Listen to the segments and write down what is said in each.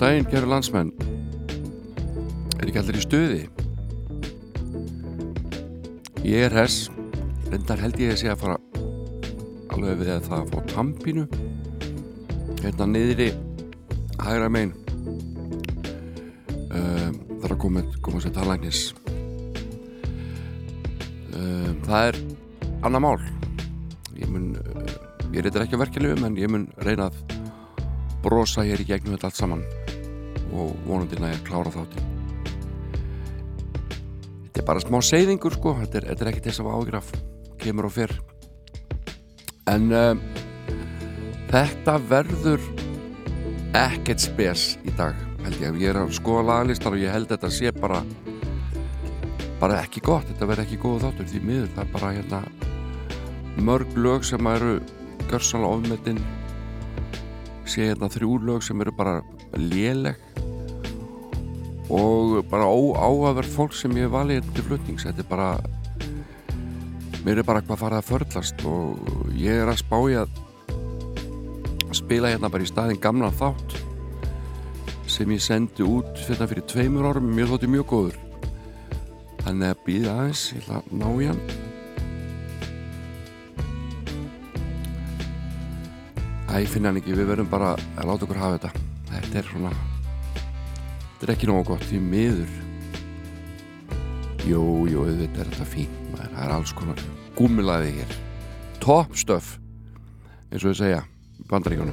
Góðan daginn, kæru landsmenn. Er ekki allir í stuði? Ég er hess. Rindar held ég að sé að fara alveg við að það að fá tampinu. Hérna niðri hægra megin. Um, það er að koma, koma sér talagnis. Um, það er annað mál. Ég mun, uh, ég reytir ekki að verkefliðum en ég mun reyna að brosa hér í gegnum þetta allt saman vonandi næja að klára þátti þetta er bara smá seyðingur sko. Þetta er, þetta er ekki þess að ágraf kemur og fyrr en um, þetta verður ekkert spes í dag held ég, ég er að skoða laglistar og ég held þetta sé bara bara ekki gott, þetta verður ekki góð þáttur því miður, það er bara hérna mörg lög sem eru görsanlega ofmettinn sé hérna þrjú lög sem eru bara léleg og bara óáverð fólk sem ég vali hérna til flutnings. Þetta er bara mér er bara eitthvað farið að förlast og ég er að spája að spila hérna bara í staðin gamla þátt sem ég sendi út fyrir, hérna fyrir tveimur árum. Mér þótti mjög góður. Þannig að býða aðeins ég ætla að ná í hann. Æ, ég finna hann ekki, við verðum bara að láta okkur hafa þetta. Þetta er svona Þetta er ekki nógu gott, því miður. Jú, jú, þetta er þetta fín Það er alls konar gúmilaði hér. Top stuff eins og ég segja, bandaríkunum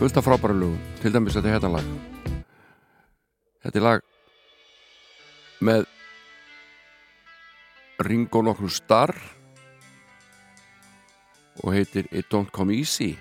Fullt af frábæra lögum. Til dæmis þetta er hérna lag. Þetta er lag með Ringo nokkur starr og heitir It Don't Come Easy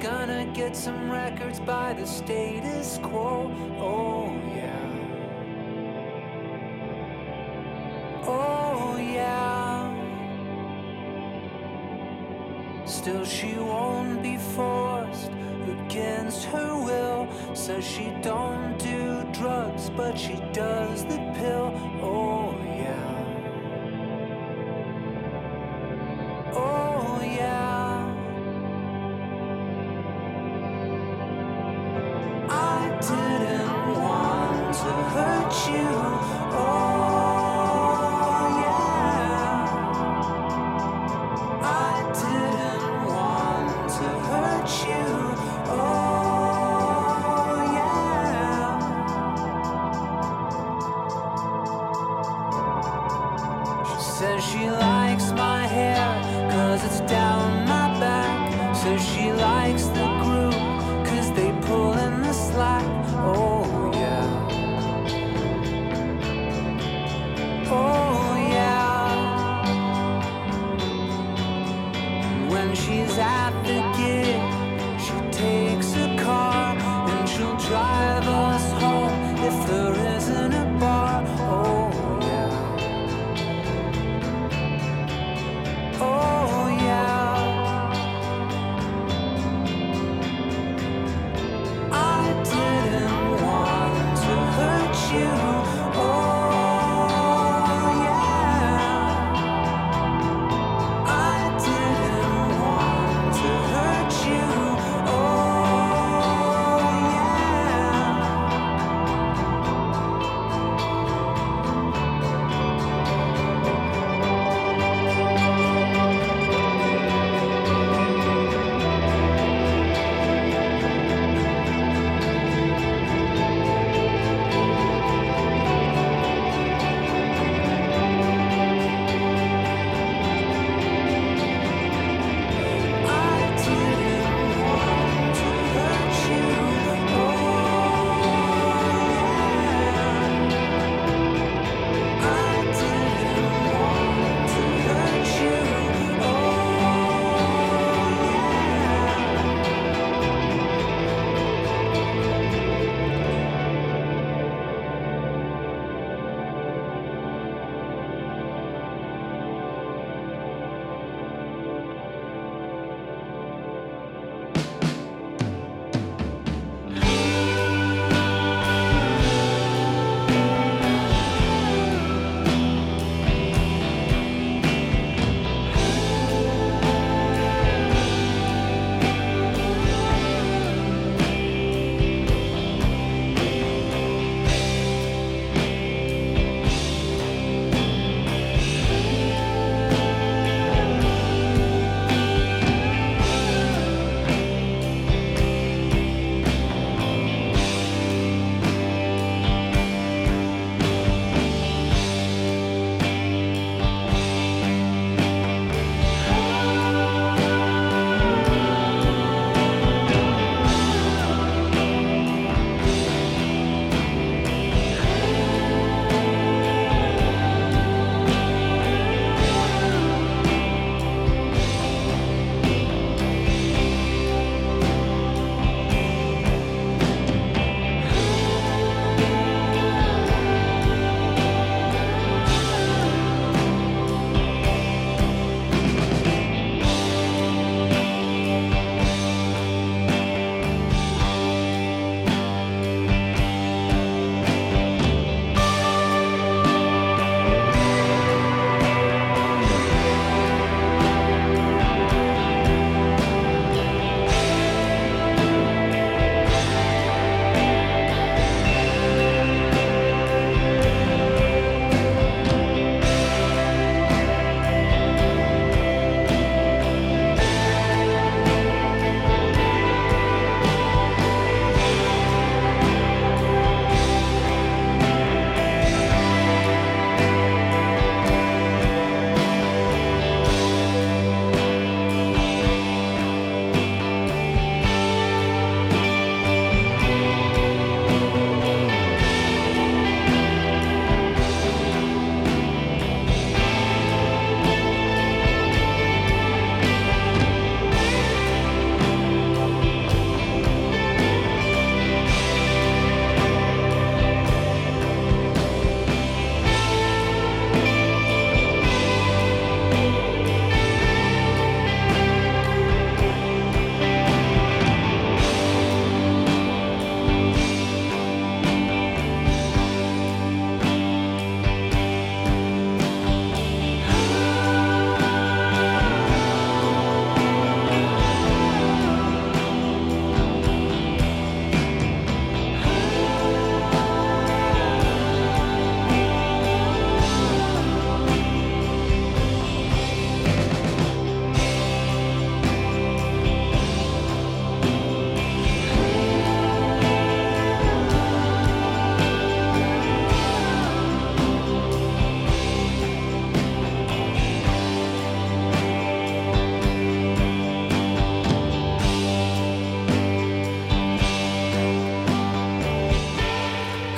gonna get some records by the status quo. Oh, yeah. Oh, yeah. Still, she won't be forced against her will. Says she don't do drugs, but she does the pill. Oh,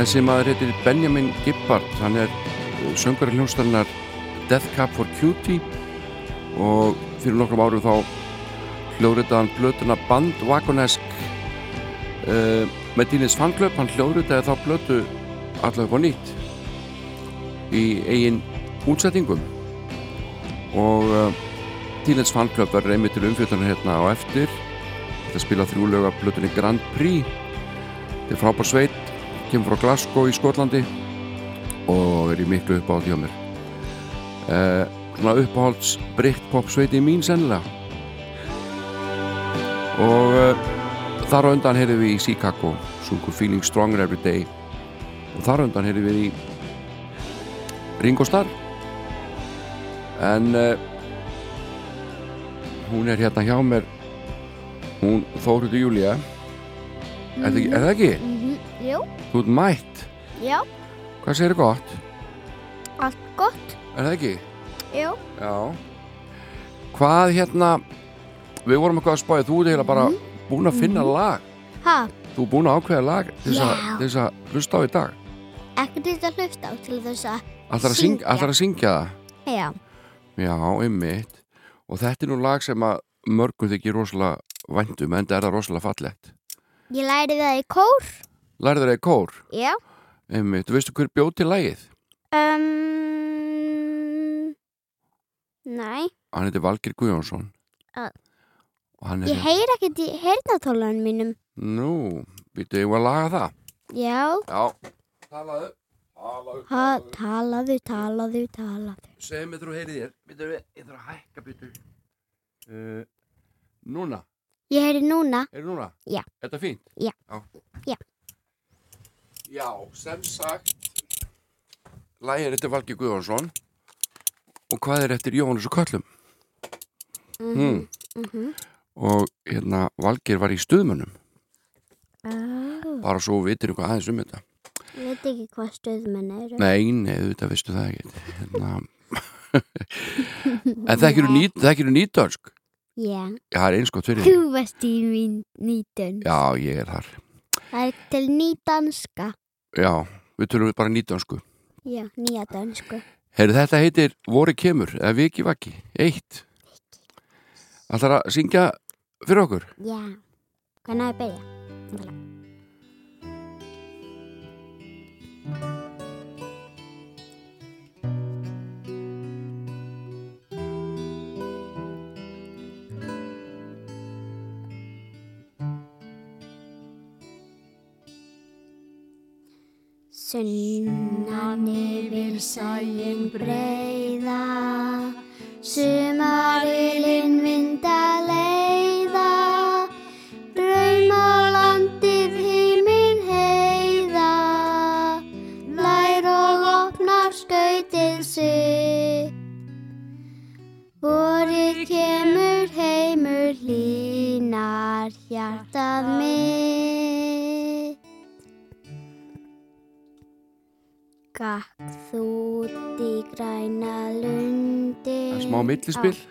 Þessi maður heitir Benjamin Gibbard, hann er söngari hljóstarinnar Death Cab for Cutie. Og fyrir nokkrum árum þá hljóðritaðan blötuna Bandwagonesk uh, með Dínins fanklöp, hann hljóðritaði þá blötu allavega á nýtt í eigin útsettingum og uh, Dínins fanklöp verður einmitt til umfjöldunar hérna á eftir þetta spila þrjúlega blötunni Grand Prix. Þetta er frábár sveit kemur frá Glasgow í Skotlandi og er í miklu uppáhald hjá mér. Uh, svona uppáhalds Britpop sveiti mín sennilega. Og uh, þar á undan heyrðum við í Chicago sungur Feeling Stronger Every Day. Og þar á undan heyrðum við í Ringo Starr. En uh, hún er hérna hjá mér. Hún Þóruður Júlia er, það ekki- Þú ert mætt. Já, Hvað segir gott? allt gott. Er það ekki? Jú, Já. Hvað hérna Við vorum eitthvað að spája Þú ert eiginlega bara búin að finna lag. Ha, Þú er búin að ákveða lag til þess að- Já. þess hlusta á í dag. Ekki til að hlusta á til þess að, Syngja. ætlar að syngja það? Já, Já, einmitt. Og þetta er nú lag sem að mörgum þykir rosalega væntum en það er það rosalega fallegt. Ég læri það í kór. Lærður í kór? Já, Einmitt, veistu hver bjóð til lagið? um, næ, Hann heitir Valgir Guðjónsson. Er ég heyr ekkert í heyrnatólanum mínum. Nú, býttu ég að laga það? Já, Já, talaðu Talaðu, ha, talaðu, talaðu, talaðu. Segðu mig þú heyrið þér. Býttu við, ég þarf að hækka býttu uh, Núna, Ég heyri núna, er núna? Já. Er þetta fínt? Já. Já. Já, sem sagt Lægir er eftir Valgi Guðjónsson Og hvað er eftir Jóhannes og Köllum? Mhm, Hmm. mhm. Og hérna, Valgir var í stuðmönnum Ó, Bara svo vitir eitthvað aðeins um þetta ég veit ekki hvað stöðmenn eru. Nei, nei, þetta veistu það ekki hérna. En þekkiru nýt, þekkiru nýtdönsk Já, Já, það er eins gott fyrir þú varst í mín nýtun. Já, ég er þar Það er til nýdanska. Já, við tölum bara nýtdönsku Já, nýja dansku. Heyrðu, þetta heitir Vori kemur, eða Viki Vaki, eitt Ætlar að syngja fyrir okkur? Já, hvernig að byrja? Sunnan yfir sæin breiða Það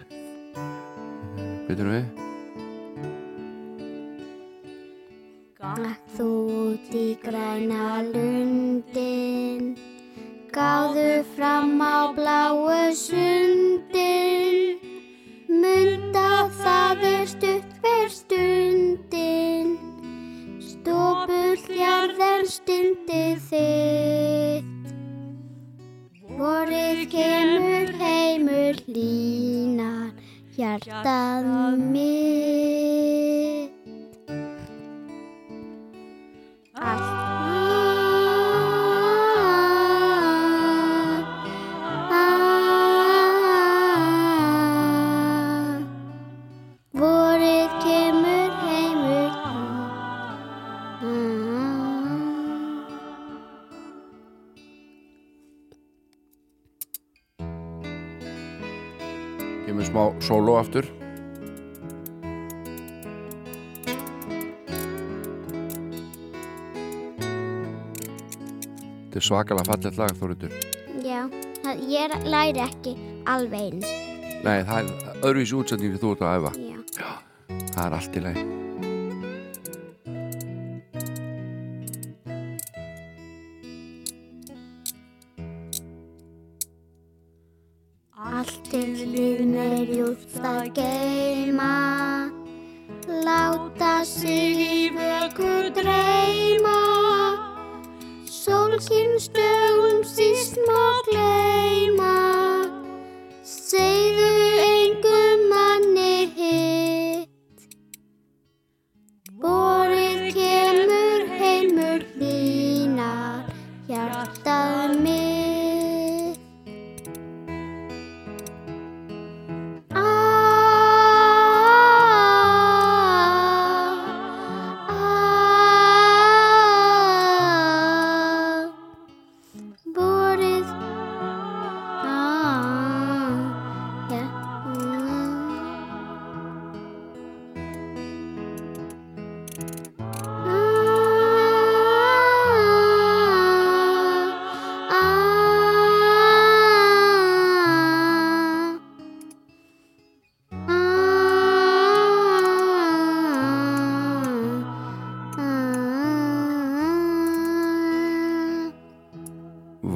svakalega fallet lag Þóruður Já, það, ég læri ekki alveg eins. Nei, það er öðruvísi útsending við þú ert að æfa. Já, Það er allt í leið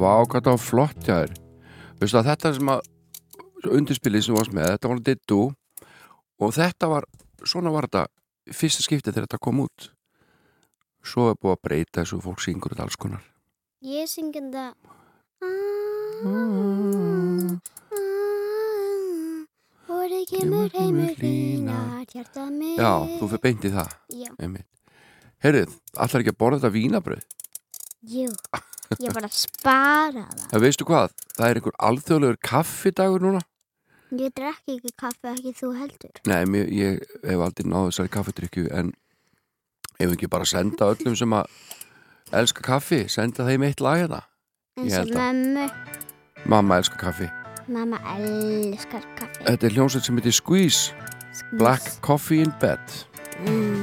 Vá, hvað það var flott að þetta sem að undirspilið sem þú varst með, þetta var dittu og þetta var, svona var þetta fyrsta skiptið þegar þetta kom út. Svo er búið að breyta þessu fólk syngur þetta alls konar. Ég syngi þetta Vorið kemur heimur hlýnar hjartað mitt. Já, þú fyrir beint í það. Heyrið, allar ekki að borða þetta vínabröð jú, ég bara spara það. Það veistu hvað, það er einhver alþjóðlegur kaffidagur núna. Ég drekki ekki kaffi, ekki þú heldur. Nei, mér, ég hef aldrei náðu þessari kaffidrykju en ef ekki bara senda öllum sem að elska kaffi, senda þeim eitt lag hérna? En sem að- mömmu, Mamma elskar kaffi. Mamma elskar kaffi. Þetta er hljómsveit sem heitir Squeeze. Black Coffee in Bed. Mm.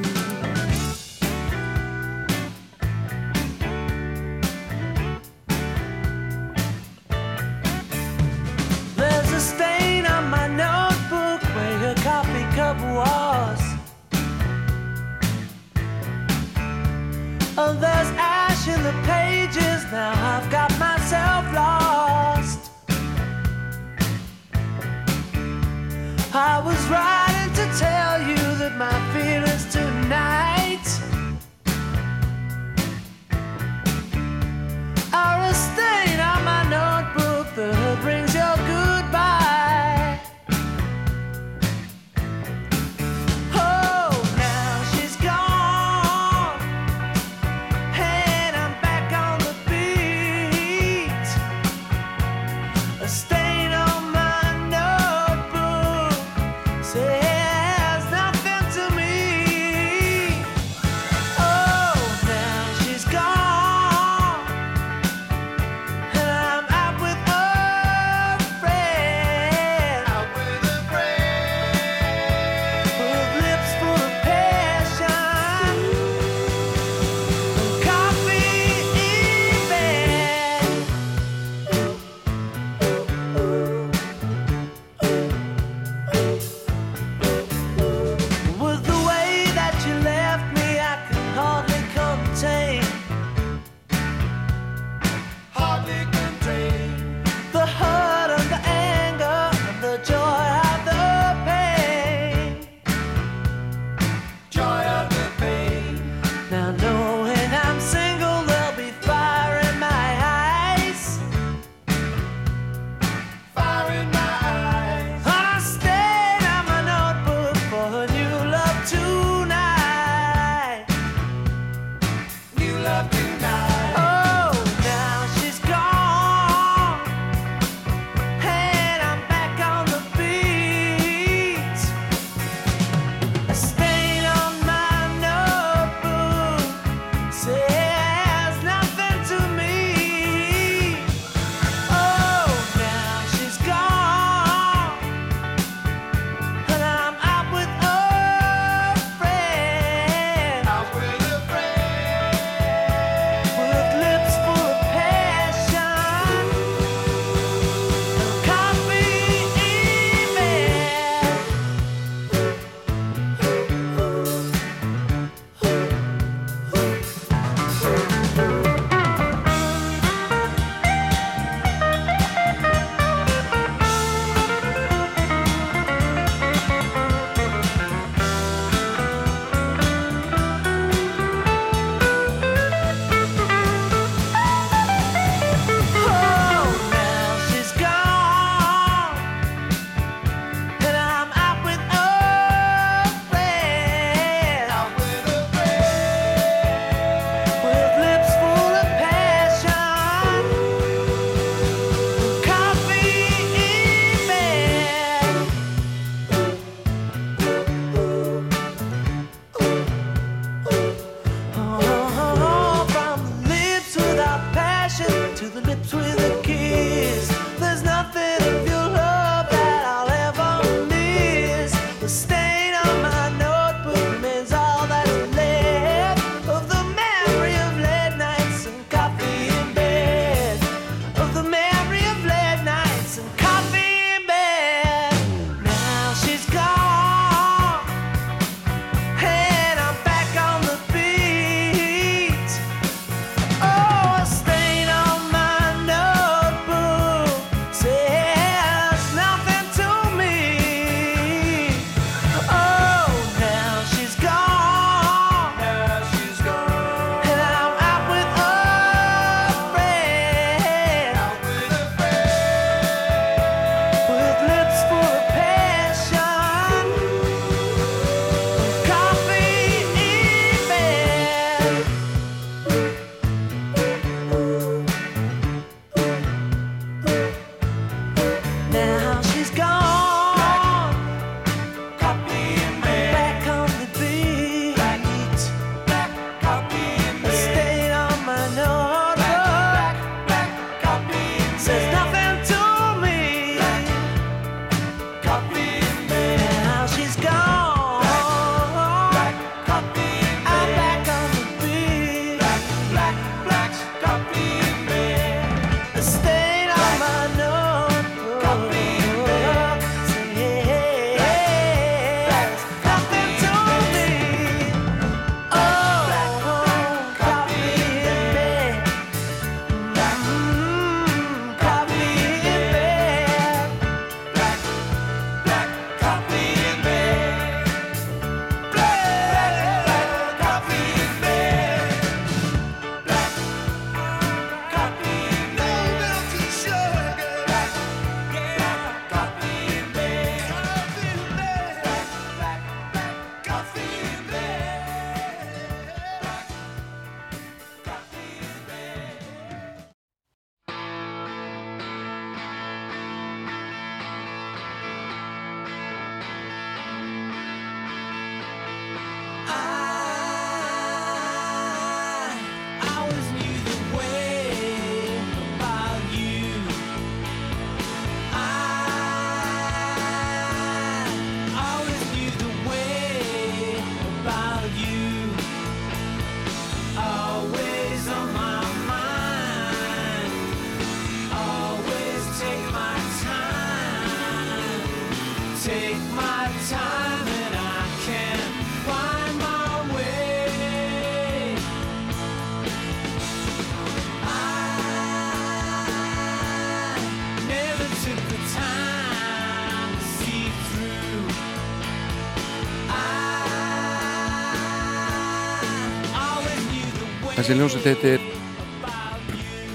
Þessi hljómsveit heitir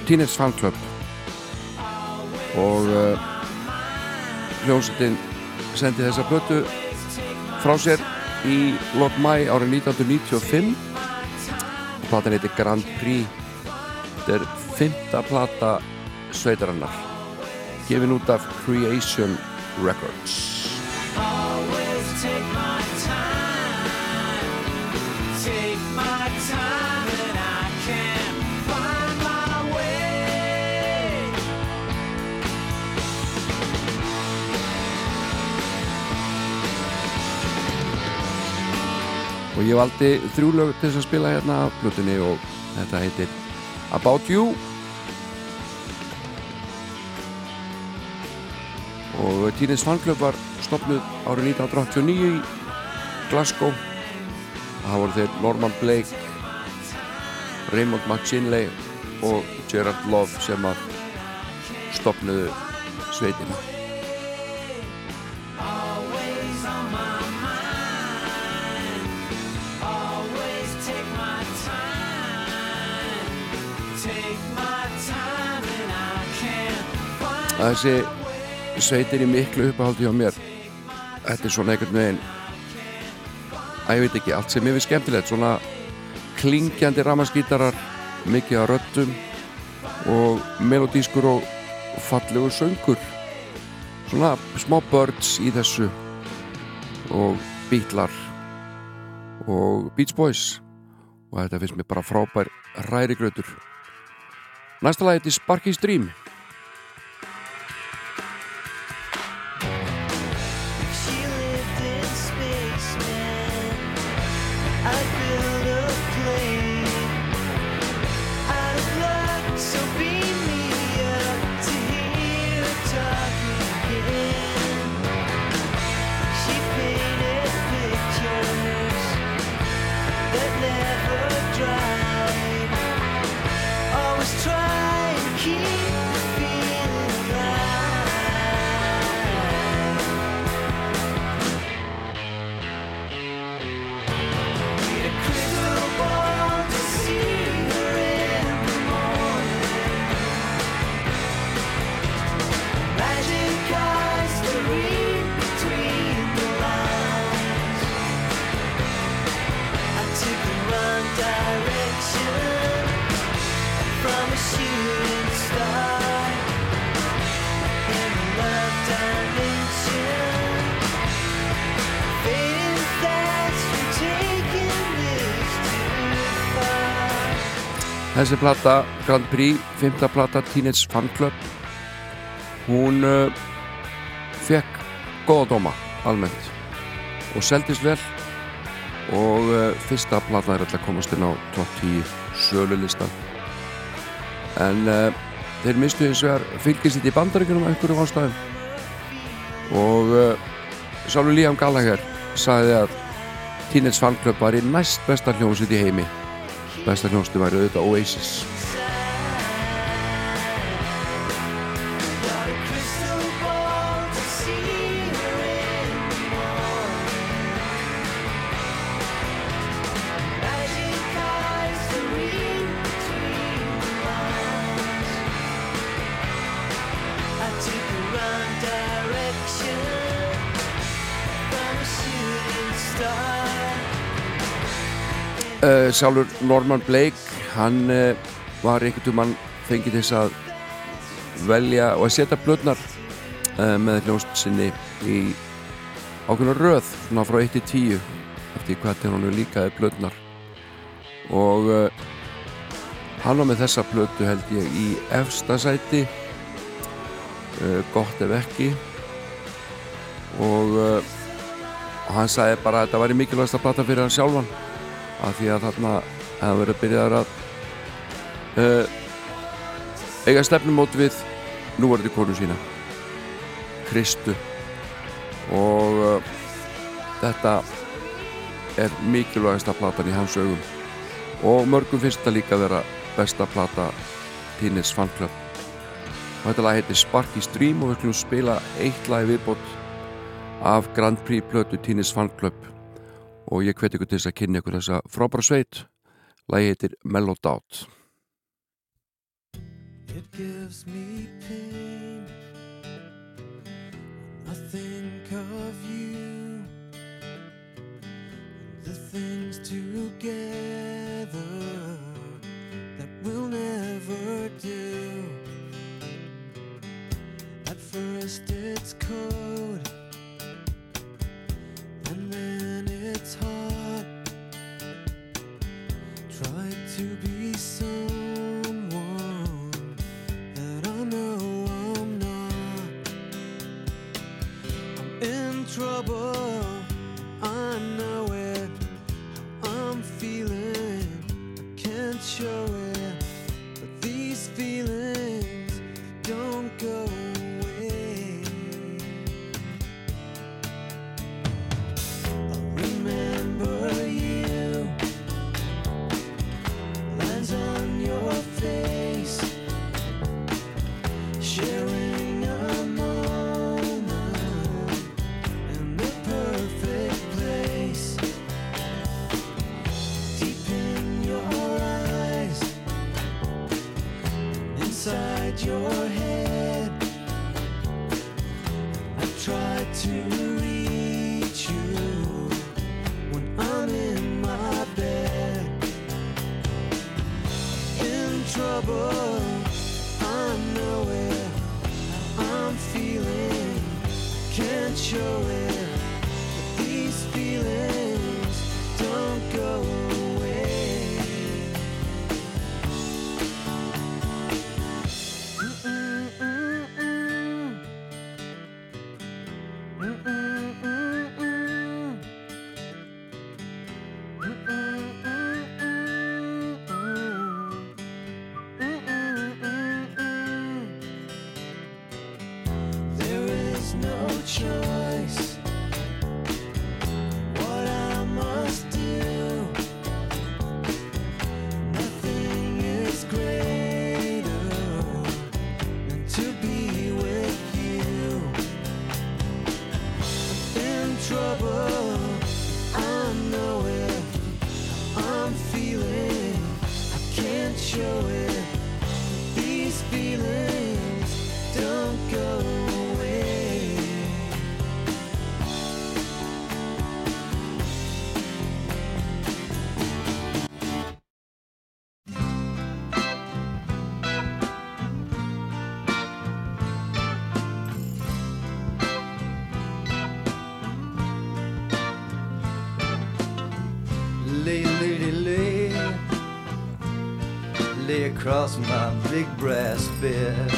Teenage Fan Club. Og uh, hljómsveitin sendi þessa plötu frá sér í lok mæ árið 1995 platan heitir Grand Prix. Þetta er fymta plata sveitarannar gefin út af Creation Records ég valdi þrjú lög til þess að spila hérna af plötunni og þetta heitir About You. Og Teenage Fan Club var stopnuð árið 1989 í Glasgow. Það voru þeir Norman Blake Raymond McShinley og Gerard Love sem að stopnuðu sveitina að þessi sveitir í miklu uppáhaldi hjá mér þetta er svona einhvern veginn að ég veit ekki, allt sem ég við skemmtilegt svona klingjandi ramaskítarar mikið af röddum og melodískur og fallegur söngur. Svona smá birds í þessu og Beatlar og Beach Boys. Og þetta finnst mér bara frábær hrærigrautur Næsta lagi til Sparky's Dream Þessi plata, Grand Prix, fymta plata Teenage Fan Club hún uh, fekk góða dóma almennt og seldist vel og uh, fyrsta plata er alltaf komast inn á top 10 sölulistan. En uh, þeir mistu hins vegar fylgist í bandaríkunum af einhverjum ástæðum. Og uh, Sálu Liam Gallagher sagði að Teenage Fan Club var í næst besta hljómsveit í heimi besta hljómsveit væri auðvitað Oasis Sjálfur Norman Blake hann uh, var einhvern tímann fengið þess að velja og að setja blöðnar uh, með hljómsd sinni í ákveðna röð svona frá 1 til 10 eftir hvað til hann líkaði blöðnar og hann var með þessa blödu held ég í efsta sæti uh, gott ef ekki. Og hann sagði bara að þetta væri mikilvægast að plata fyrir hann sjálfan af því að þarna hefði verið byrjaðar að uh, eiga stefnumót við núverði konu sína Kristu. Og uh, þetta er mikilvægasta platan í hans augum. Og mörgum finnst þetta líka að vera besta plata Teenage Fan Club. Og þetta lag heitir Sparky's Dream og við skulum spila eitt lag viðbót af Grand Prix plötu Teenage Fan Club og ég hveti ykkur til þess að kynna ykkur þessa frábæra sveit. Lagi heitir Mellow Doubt. It gives me pain. When I think of you. The things together across my big brass bed.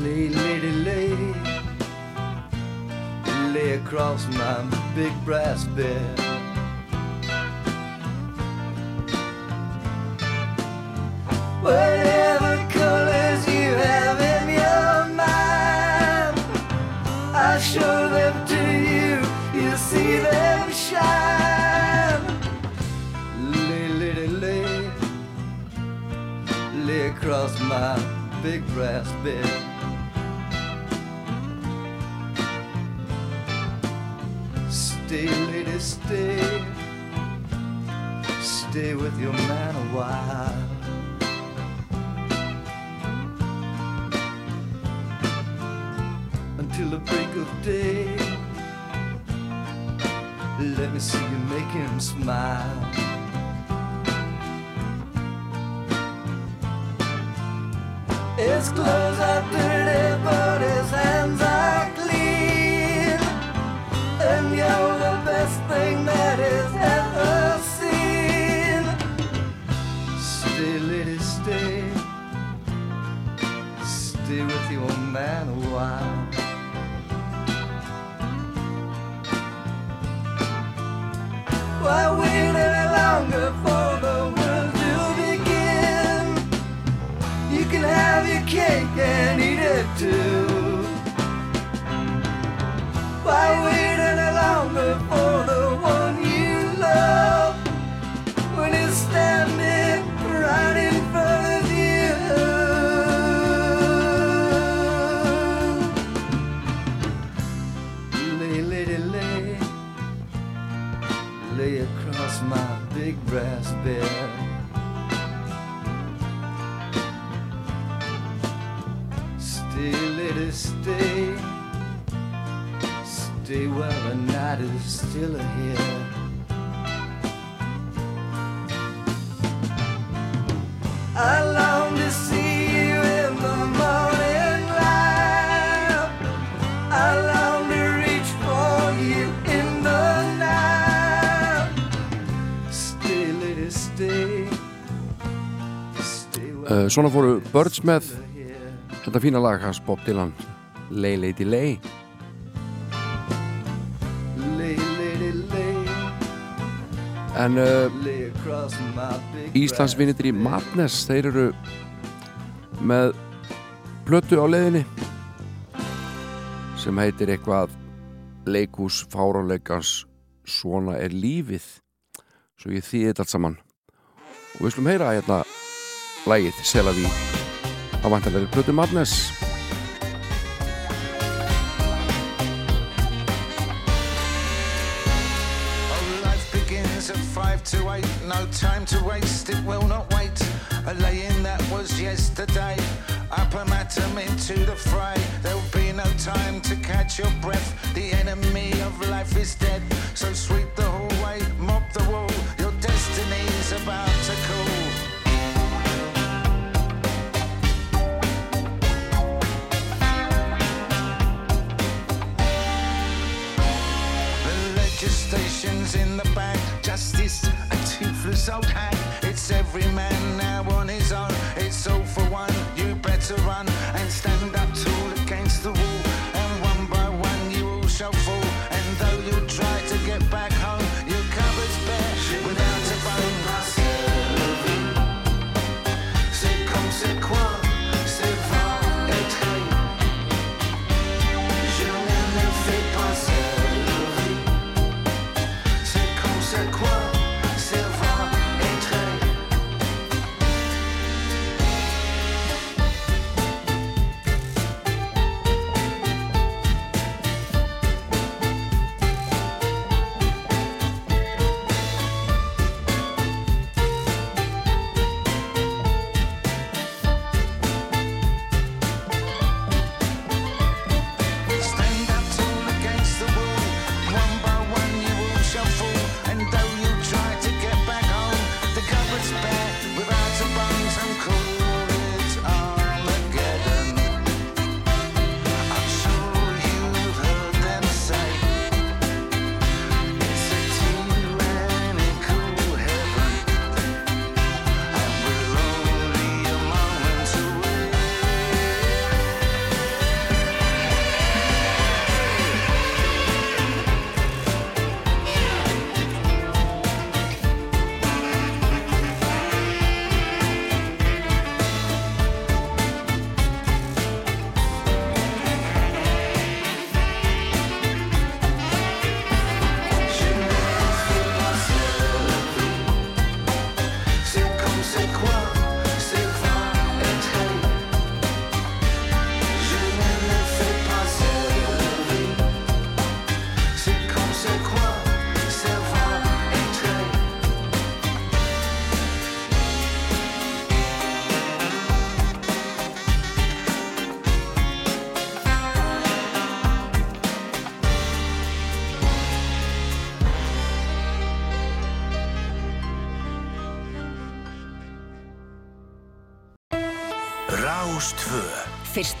Lay, lady, lay, lay across my big brass bed. My big brass bed. Stay, lady, stay. Stay with your man a while. Until the break of day. Let me see you make him smile. His clothes are dirty, but his hands are clean. And you're Svona fóru Birds með þetta fína lag hans Bob Dylan. Lay Lady Lay. En uh, Íslandsvinnitir í Madness þeir eru með plötu á leiðinni sem heitir eitthvað leikús fáráleikans Svona er lífið. Svo ég þýði þetta allt saman. Og við slum heyra hérna lagið Selaví á vantarlega plötu Madness Oh, life begins at five to eight. No time to waste, it will not wait. A laying that was yesterday. Up a atom into the fray. There'll be no time to catch your breath. The enemy of life is dead. So sweep the hallway, mop the wall. Your destiny's about to call.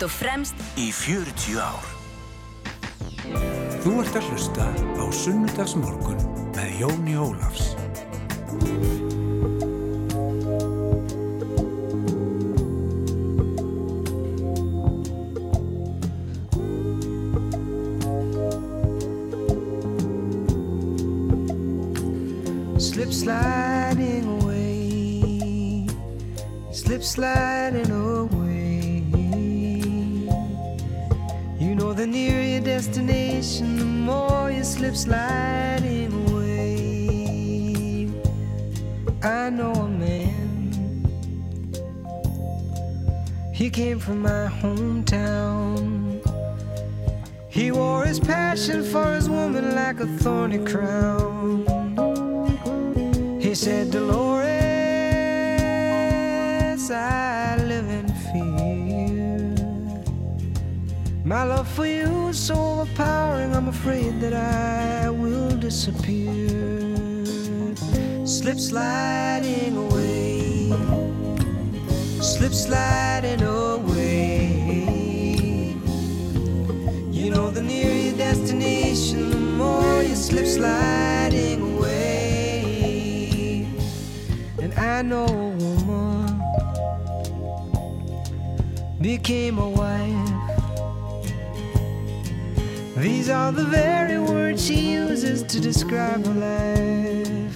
Og fremst í 40 ár. Þú ert að hlusta á Sunnudagsmorgun með Jóni Ólafs. He came from my hometown. He wore his passion for his woman like a thorny crown. He said, Dolores, I live in fear. My love for you is so overpowering, I'm afraid that I will disappear. Slip sliding away, slip sliding away. You know, the nearer your destination, the more you slip sliding away. And I know a woman became a wife. These are the very words she uses to describe her life.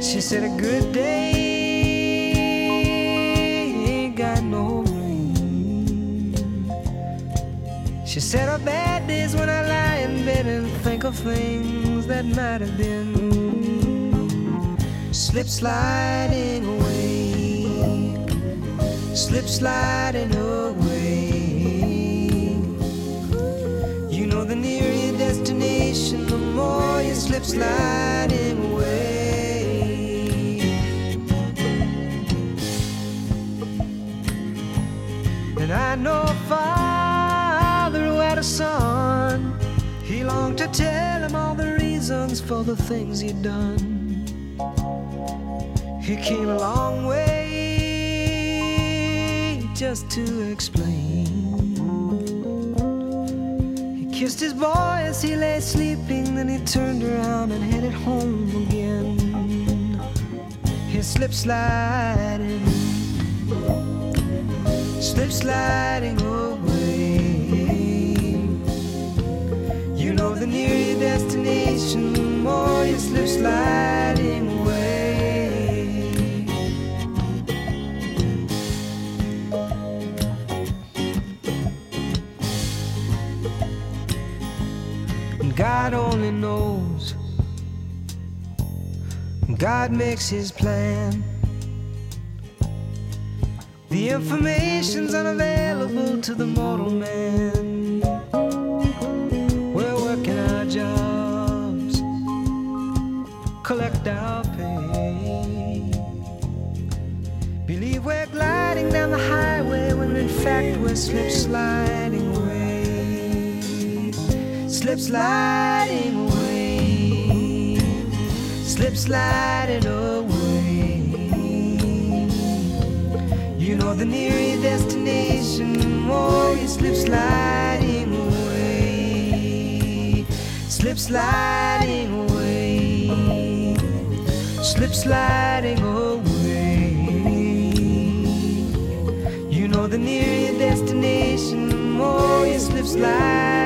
She said, A good day She said, Her bad days when I lie in bed and think of things that might have been. Slip sliding away, slip sliding away. You know, the nearer your destination, the more you slip sliding away. And I know who had a son. He longed to tell him all the reasons for the things he'd done. He came a long way just to explain. He kissed his boy as he lay sleeping, then he turned around and headed home again. He slipped sliding, slip sliding the nearer your destination, the more you slip sliding away. And God only knows. God makes his plan. The information's unavailable to the mortal man. Fact we're slip sliding away. Slip sliding away. Slip sliding away. You know, the nearer destination, the more you slip sliding away. Slip sliding away. Slip sliding away. The nearer your destination, the more you slip sliding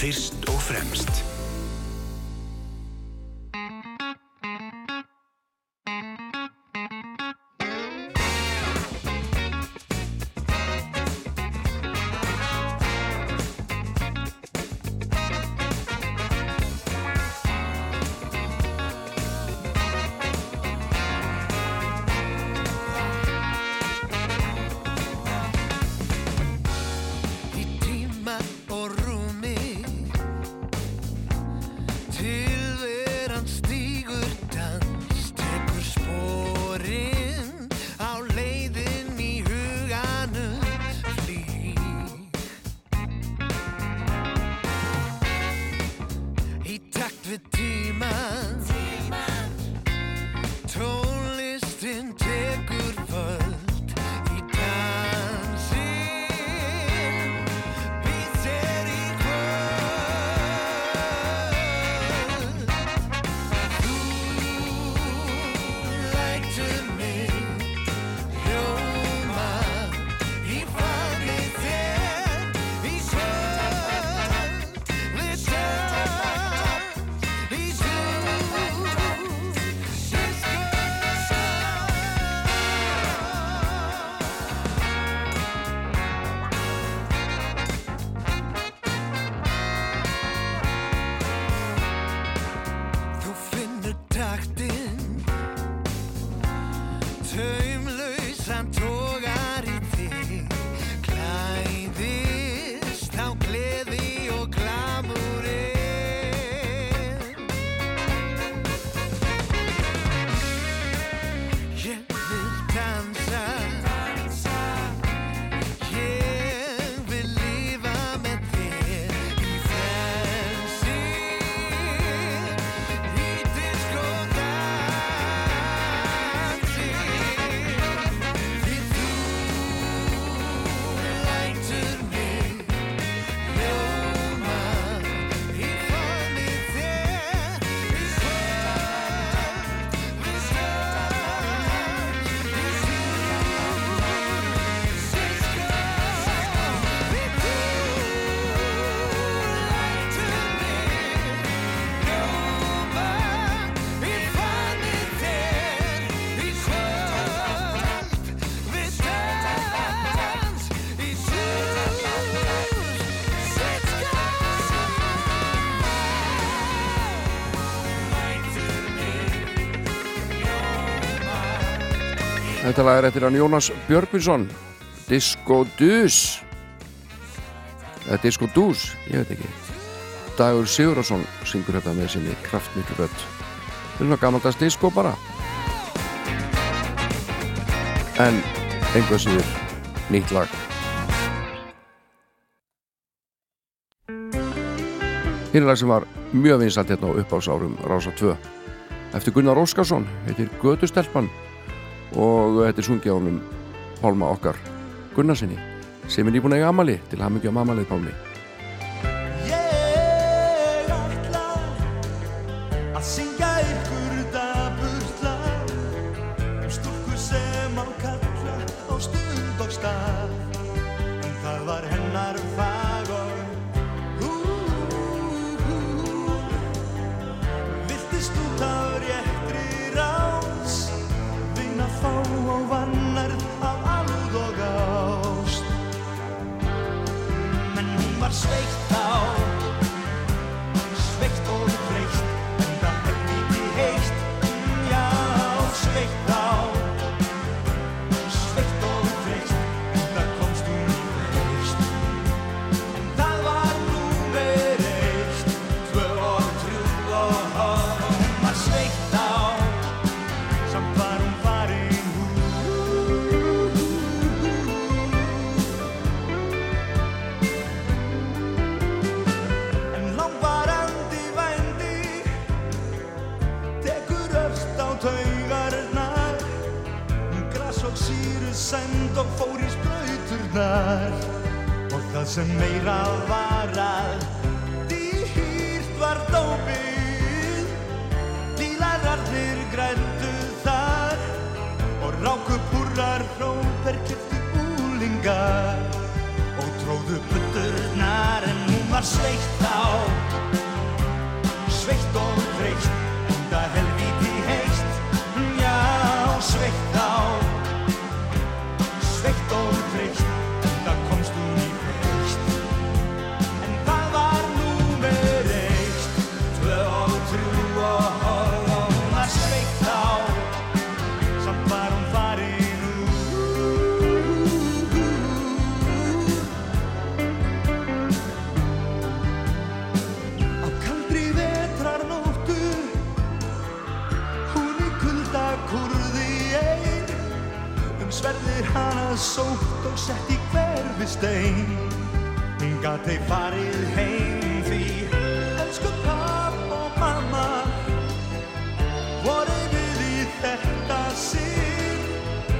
fyrst Þetta lag er eftir hann Jónas Björgvinsson. Disco Dus. Eða Disco Dus, ég veit ekki. Dagur Sigurðarsson syngur þetta með sinni kraftmiklu rödd. Þetta er svona gamaldags disco bara. En einhvað síður nýtt lag. Hinn er lag sem var mjög vinsalt hérna á uppásárum Rása 2 eftir Gunnar Óskarsson heitir Götustelpan og þetta er sungið á honum Pálma okkar Gunnarsinni sem er nýbúin að eiga amali til að hafa mikið á amalið Pálmi gat þeir farið heim því. Elsku papp og mamma Voru við í þetta sinn?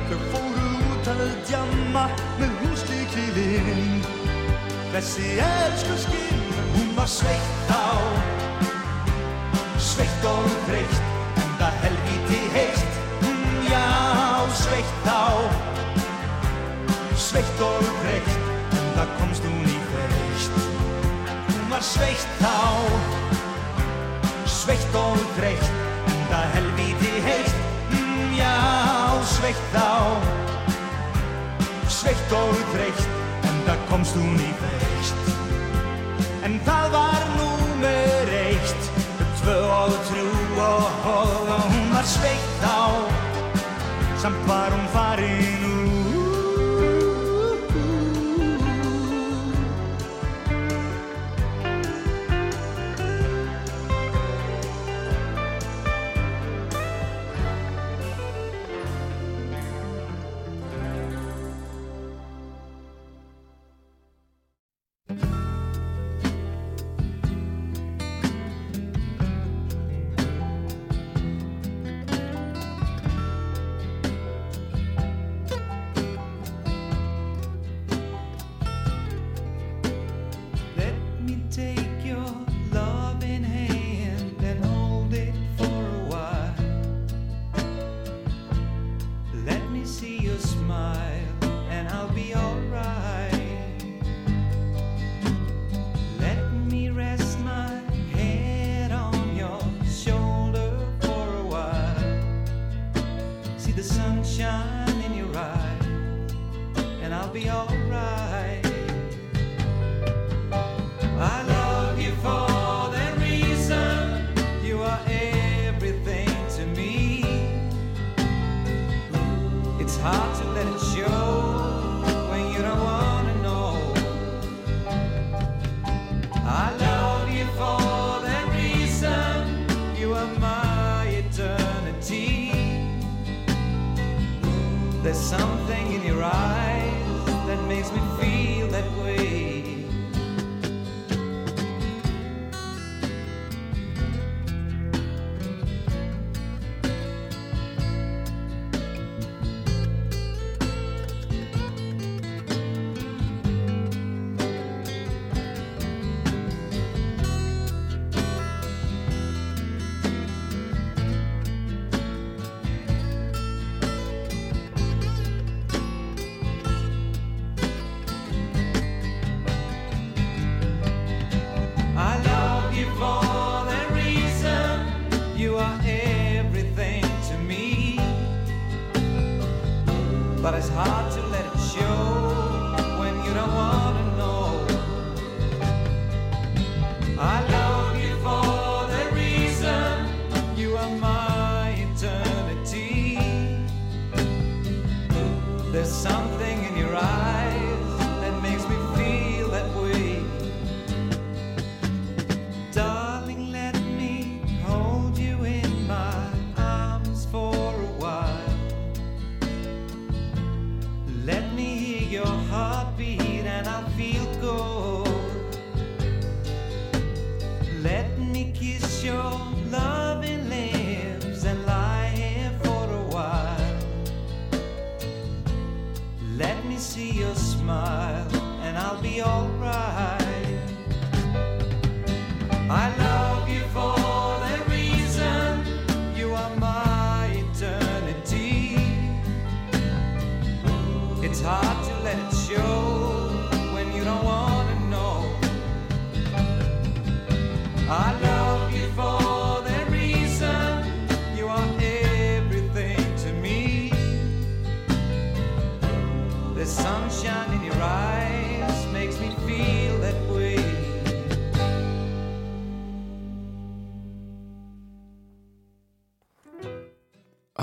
Þau fóru út að djamma með húslíkli vinn Þessi elsku skinn, hún var sveitt á Sveitt og þreytt, en það helvíti heitt. Mm, Já, sveitt á Sveitt og þreytt, en það komst Hún var sveitt á Sveitt og þreytt, en það helvíti heitt. Mm, Já, sveitt á Sveitt og þreytt, en það komst hún í veist En það var númer eitt Tvö og þrjú og, og, og hún var sveitt á Samt var hún farin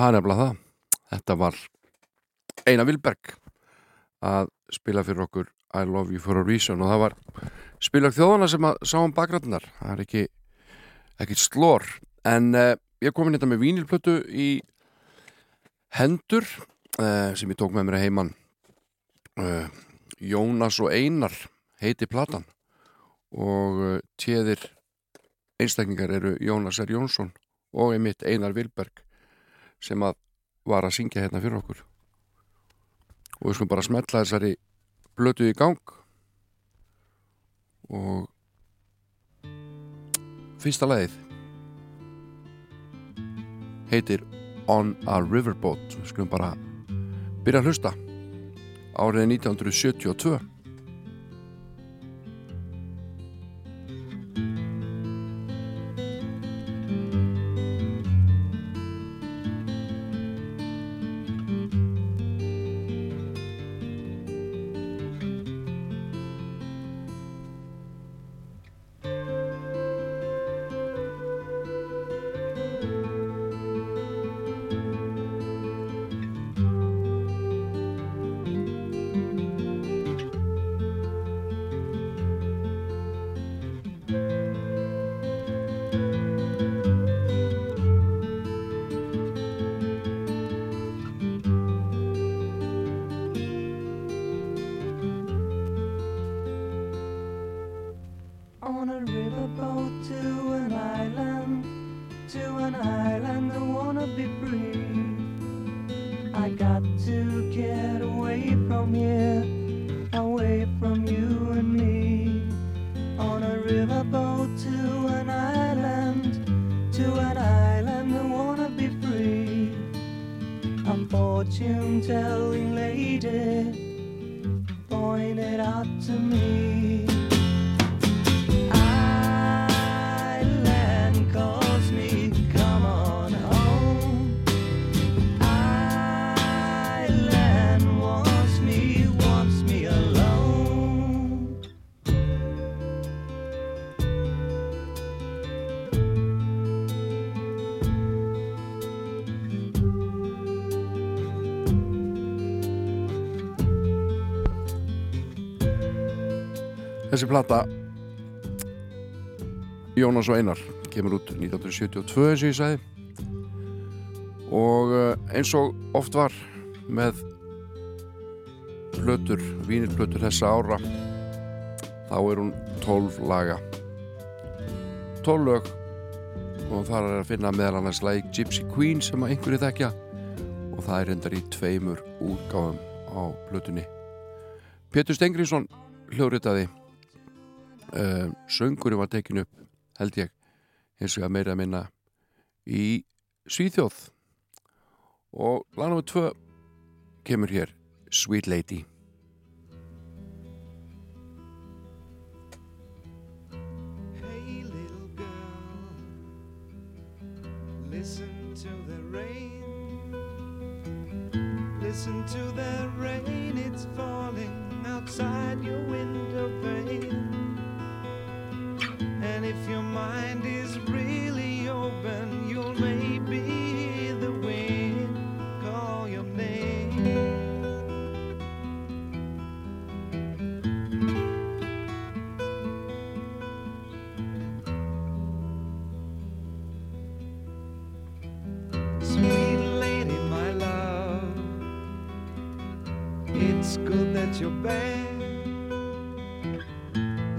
Það er nefnilega það. Þetta var Einar Vilberg að spila fyrir okkur I Love You For A Reason og það var spilag þjóðana sem að sá um bakgrætunar. Það er ekki, ekki slór. En uh, ég kom inn þetta með vínilplötu í hendur uh, sem ég tók með mér að heiman. Uh, Jónas og Einar heiti platan og uh, tjeðir einstakningar eru Jónas R. Jónsson og einmitt Einar Vilberg sem að var að syngja hérna fyrir okkur. Og við skulum bara smetla þessari blötu í gang. Og fyrsta lagið heitir On a Riverboat. Við skulum bara byrja að hlusta. Árið 1972 telling lady pointed out to me. Þessi plata. Jónas og Einar kemur út 1972 eins og ég sagði. Og eh, eins og oft var með plötur, vínirplötur þessa ára þá er hún 12 laga. 12 lög. Og þar er að finna meðal annars lagi Gypsy Queen sem að einhverju þekkja. Og það er endar í tveimur útgáðum á plötunni. Pétur Stengriðsson hljóðritaði uh, söngurinn var tekin upp held ég eins og að meira að minna í Svíþjóð og lagnum við tvö kemur hér Sweet Lady Hey, little girl, listen to the rain. Listen to the rain, it's falling outside your window pane. If your mind is really open, you'll maybe hear the wind call your name. Sweet lady, my love, it's good that you're back.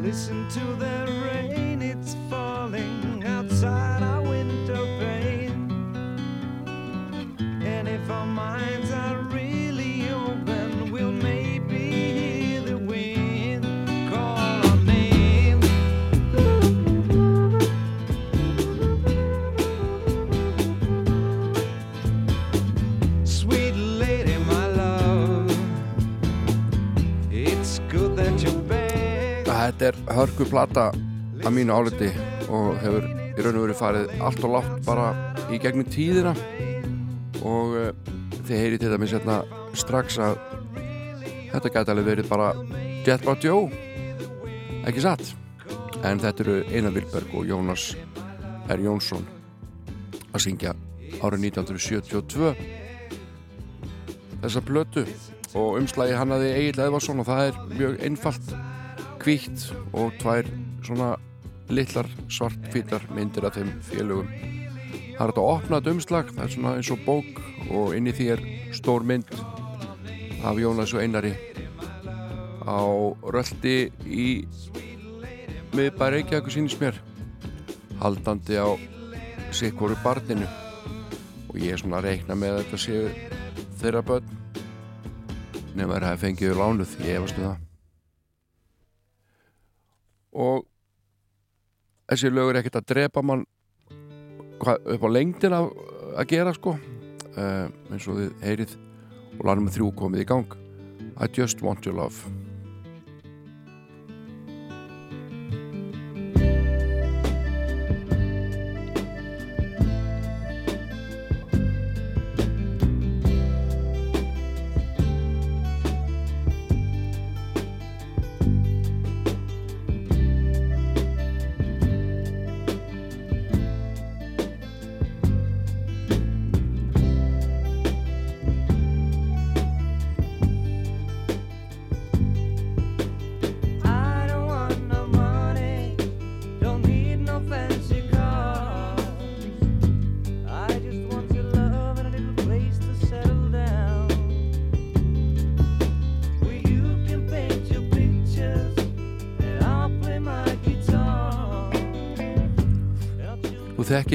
Listen to the Þetta er hörku plata að mínu áliti og hefur í raun og verið farið allt og látt bara í gegnum tíðina. Og uh, þið heyri til dæmis hérna strax að þetta gæti alveg verið bara Jet Bá Joe ekki satt? En þetta eru Einar Vilberg og Jónas R. Jónsson að syngja árið 1972 þessa plötu og umslagi hannaði Egil Eðvarsson og það er mjög einfalt hvítt og tvær svona litlar svartfítar myndir af þeim félögum. Það er þetta að opna þetta umslag það er svona eins og bók og inn í því er stór mynd af Jónas og Einari. Á röldi í miðbæri Reykjavík sínist mér haldandi á sikkoru barninu. Og ég er svona að reikna með að þetta séu þeirra börn nema þær hafi fengið þau lánuð, ég efast um það og þessi lögur er ekkert að drepa mann hva, upp á lengdin að, að gera sko. Uh, eins og þið heyrið og lanum þrjú komið í gang. I just want your love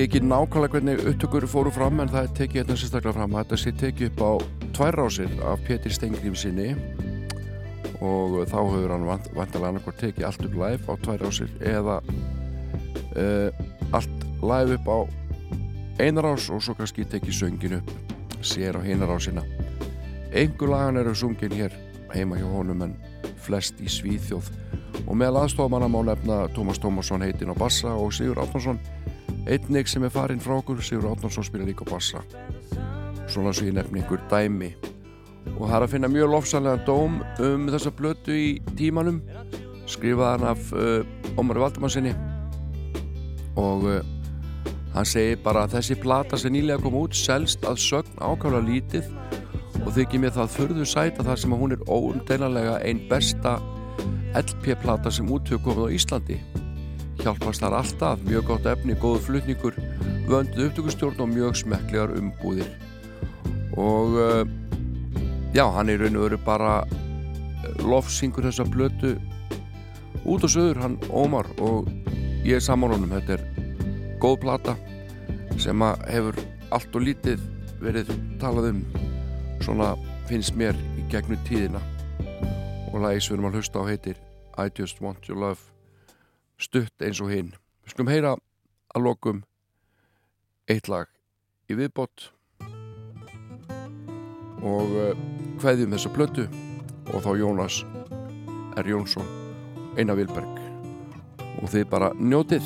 Þú þekki ekki nákvæmlega hvernig upptökur fóru fram en það er tekið hérna sérstaklega fram þetta sé tekið upp á tvær rásir af Pétur Stengrim sinni. Og þá hefur hann vant, vantalega annarkvært tekið allt upp live á tvær rásir eða uh, allt live upp á einar rás og svo kannski tekið söngin upp sér á hinar rásina. Einhver lagan eru sungin hér heima hjá honum en flest í Svíþjóð. Og meðal aðstofamanna má nefna Tómas Tómasson heitinn á bassa og Sigur Átnarsson einnig sem er farinn frá okkur Sigur Átnarsson spila líka bassa. Svona svo ég nefni einhver dæmi. Og það er að finna mjög lofsanlega dóm um þessa blötu í tímanum skrifaðan af uh, Ómar Valdimansinni og uh, hann segir bara að þessi plata sem nýlega kom út selst að sögn ákvæmlega lítið og þykir mér það furðu sæta þar sem að hún er óumdeinanlega einn besta LP-plata sem út hefur komið á Íslandi hjálpast þar alltaf, mjög gott efni, góðu flutningur vönduð upptökustjórn og mjög smekklegar umbúðir. Og uh, já, hann er raun og veru bara lofsingur þessa blötu út og söður, hann Ómar og ég er saman honum, þetta er góð plata sem að hefur allt og lítið verið talað um svona finnst mér í gegnum tíðina. Og lagi sem við erum að hlusta á heitir I Just Want Your Love stutt eins og hinn. Við skulum heyra að lokum eitt lag í viðbót og uh, hveðjum þessa plötu og þá Jónas R. Jónsson Einar Vilberg. Og þið bara njótið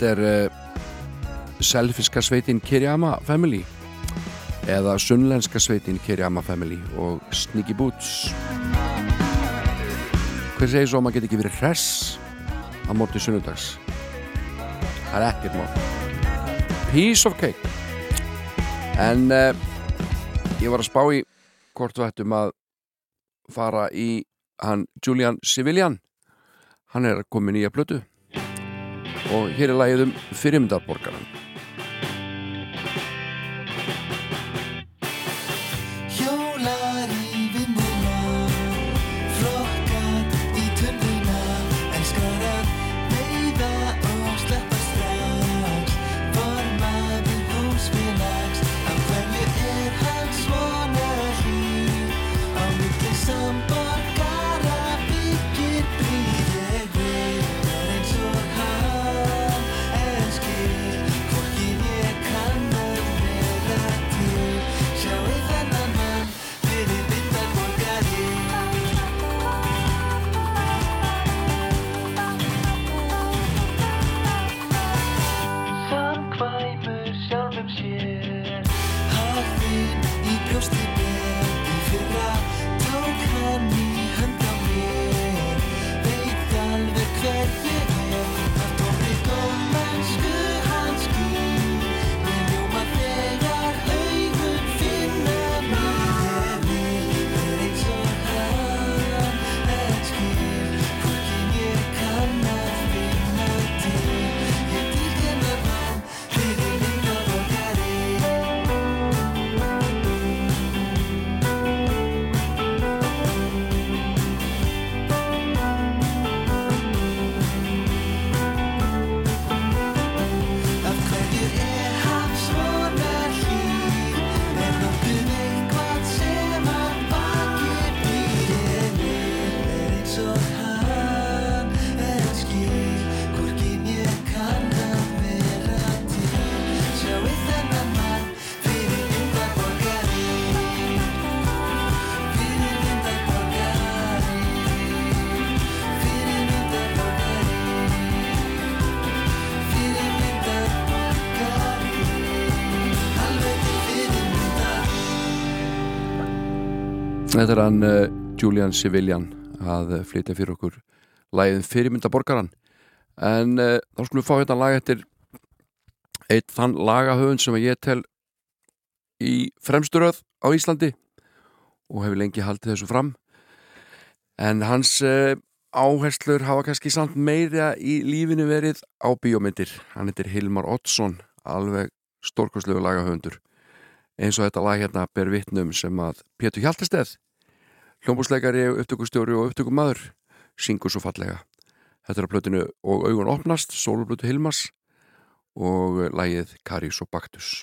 Þetta er uh, selfiska sveitin Kirjama Family eða sunnlenska sveitin Kirjama Family og Sneaky Boots. Hver segir svo að maður geti ekki verið hress á móti sunnudags? Það er ekkert mál. Piece of cake. En uh, ég var að spá í hvort við ættum að fara í hann Julian Civilian hann er komin í að plötu og hér er lagið um fyrirmyndarborgaran Þetta er hann uh, Julian Civilian að uh, flytja fyrir okkur lagið fyrirmyndaborgaran en uh, þá skulum við fá hérna lag eftir eitt þann lagahöfund sem ég tel í fremsturöð á Íslandi og hefur lengi haldið þessu fram. En hans uh, áherslur hafa kannski samt meira í lífinu verið á bíómyndir. Hann heitir Hilmar Oddsson alveg stórkostlegu lagahöfundur eins og þetta lag hérna ber vitnum sem að Pétur Hjaltesteð hljómbúsleikari, upptökustjóri og upptökumadur syngur svo fallega. Þetta er að plötinu og augun opnast sólublötu Hilmas og lagið Karis og Baktus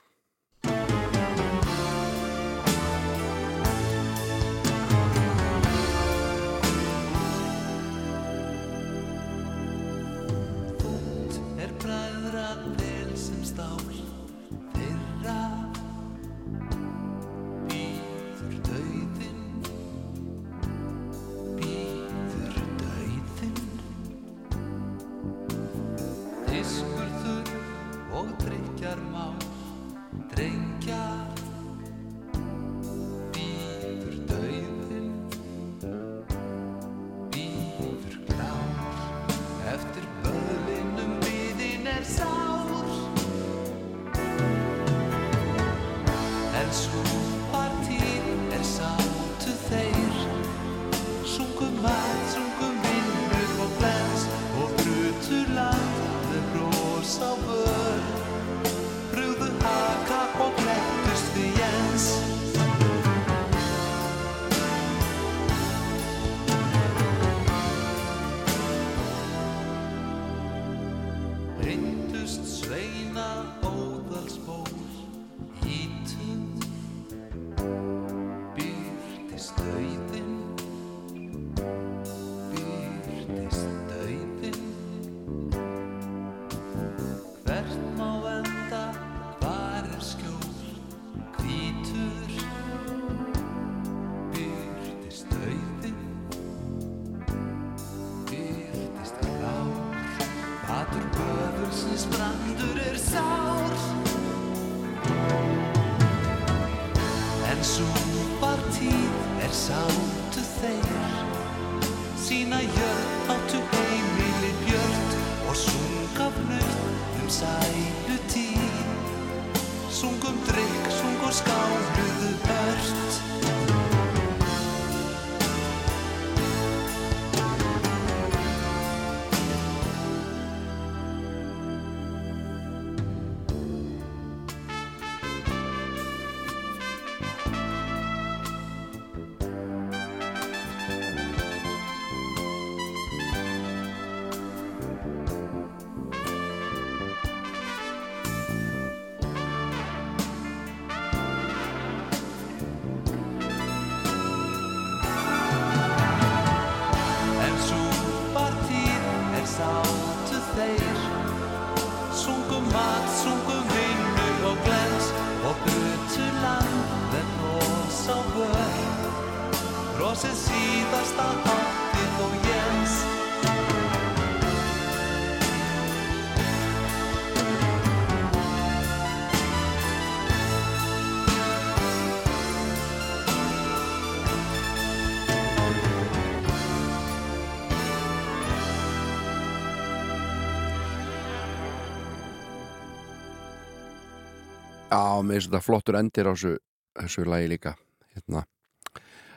mér finnst þetta flottur endir á þessu, þessu lagi líka hérna.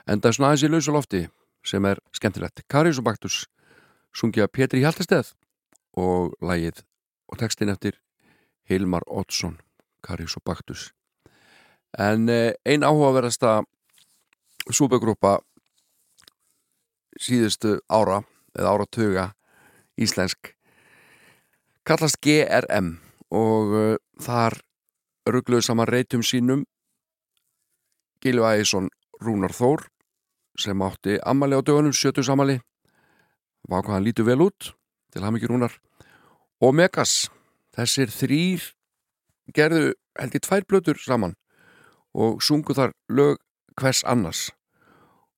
Enda svona aðeins í lausu lofti sem er skemmtilegt Karis og Baktus sungja Pétri Hjaltesteð og lagið og textin eftir Hilmar Oddsson Karis og Baktus en eh, ein áhugaverðasta súbegrúpa síðustu ára eða áratuga íslensk kallast GRM og uh, þar ruggluðu saman reytum sínum. Gilvi Ægjesson Rúnar Þór sem átti ammali á dögunum, sjötus ammali var hvað hann lítur vel út til ham ekki Rúnar. Og Megas, þessir þrýr gerðu held í tvær blötur saman og sungu þar lög hvers annars.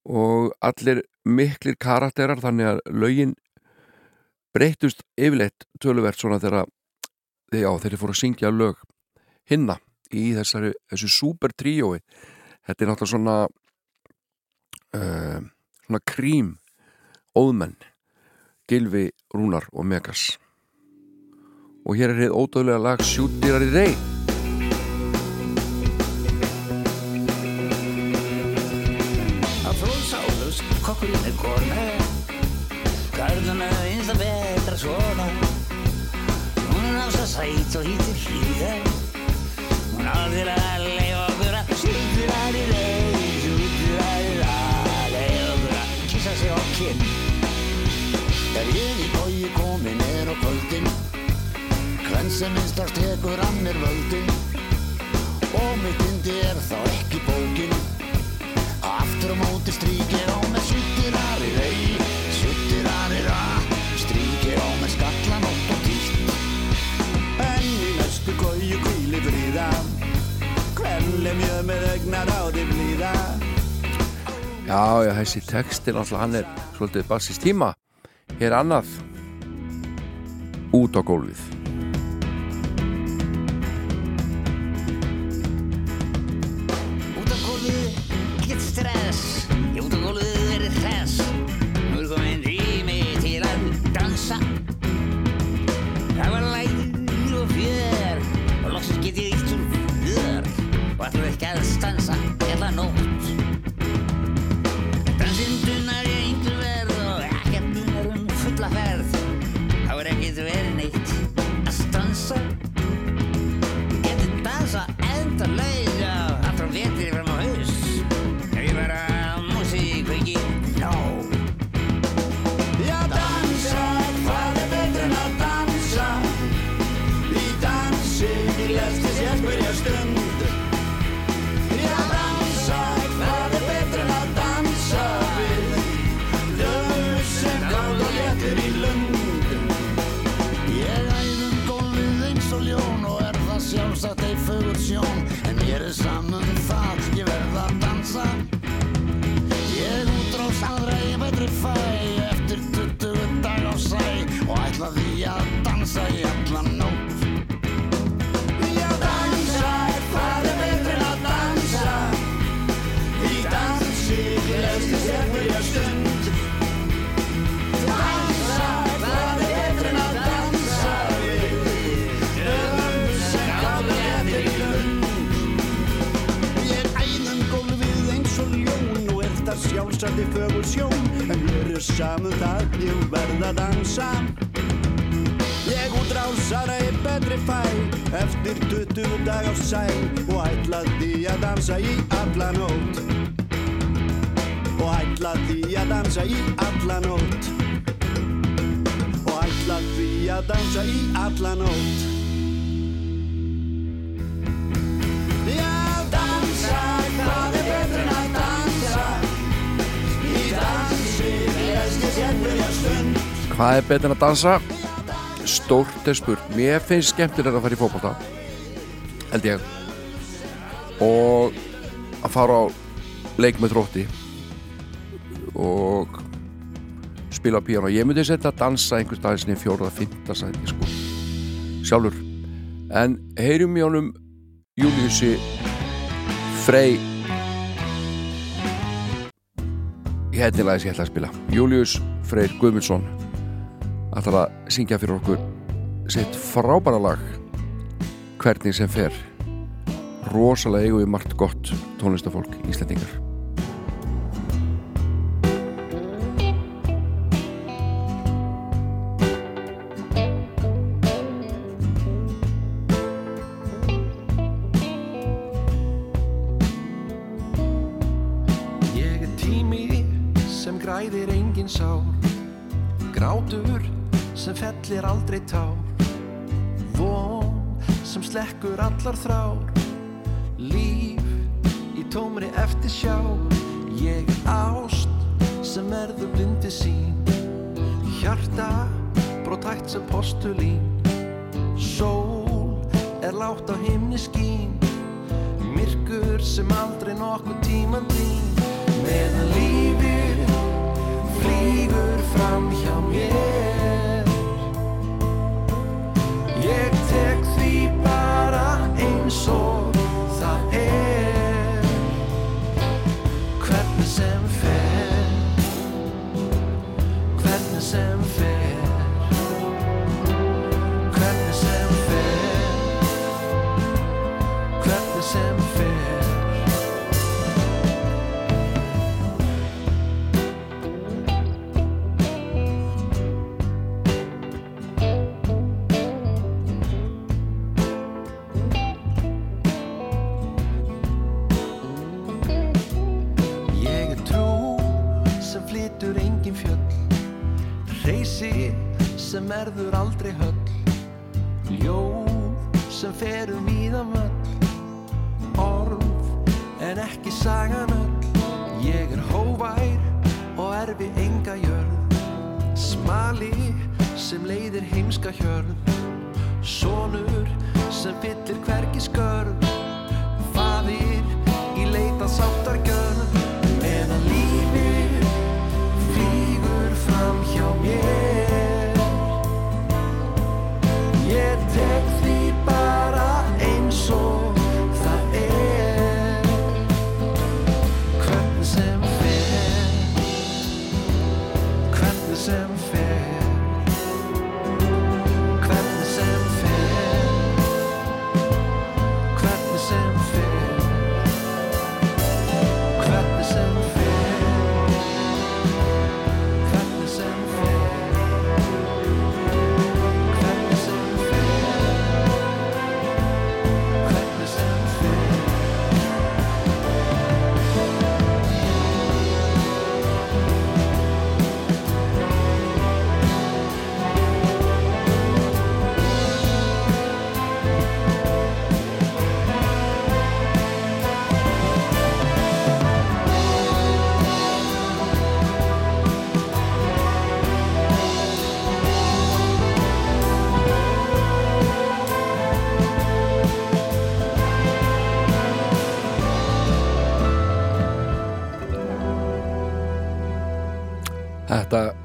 Og allir miklir karakterar þannig að lögin breytust yfirleitt töluvert svona þegar þeir fóru að syngja lög hinna í þessari, þessu super tríói. Þetta er náttúrulega svona uh, svona krím óðmenn Gilvi, Rúnar og Megas. Og hér er hér ódöðlega lag Sjútdýrar í rey. Að fróðsálus, kokkurinn er kona Garðuna eins að betra svona Hún er að sæt og hýttir hlýðar Þegar ég í bói komin er á kvöldin Hvern sem minnstast tekur hann er völdin Og mitt indi er þá ekki bókin Aftur á móti stríkir á með Mjög með augnar á því blíða Já, já, þessi textin alltaf hann er svolítið bassist tíma hér annað. Út á gólfið í fögur sjón. En mér er saman það ég verð að dansa. Ég útrásara í betri fæ. Eftir 20 dag á sæ Og ætlaði að dansa í alla nótt. Og ætlaði að dansa í alla nótt. Og ætlaði að dansa í alla Hvað er betur en að dansa? Stórt er spurt. Mér finnst skemmtilega að fara í fótbolta held ég. Og að fara á leik með þrótti og spila á píano ég myndi setja að dansa einhvers dagins í fjóruða, fymta sæti sko. sjálfur. En heyrum í honum Júliussi Frey. Ég hefði lagið sem ég ætla að spila. Július Freyr Guðmundsson ætlar að syngja fyrir okkur sitt frábæra lag hvernig sem fer. Rosalega eigum við margt gott tónlistafólk íslendingar sem slekkur allar þrár. Líf í tómri eftir sjá Ég ást sem erður blindi sín. Hjarta brotætt sem postulín. Sól er látt á himni skín. Myrkur sem aldrei nokkuð tíman dýn Meðan lífið flýgur fram hjá mér. Ég tek bara soul.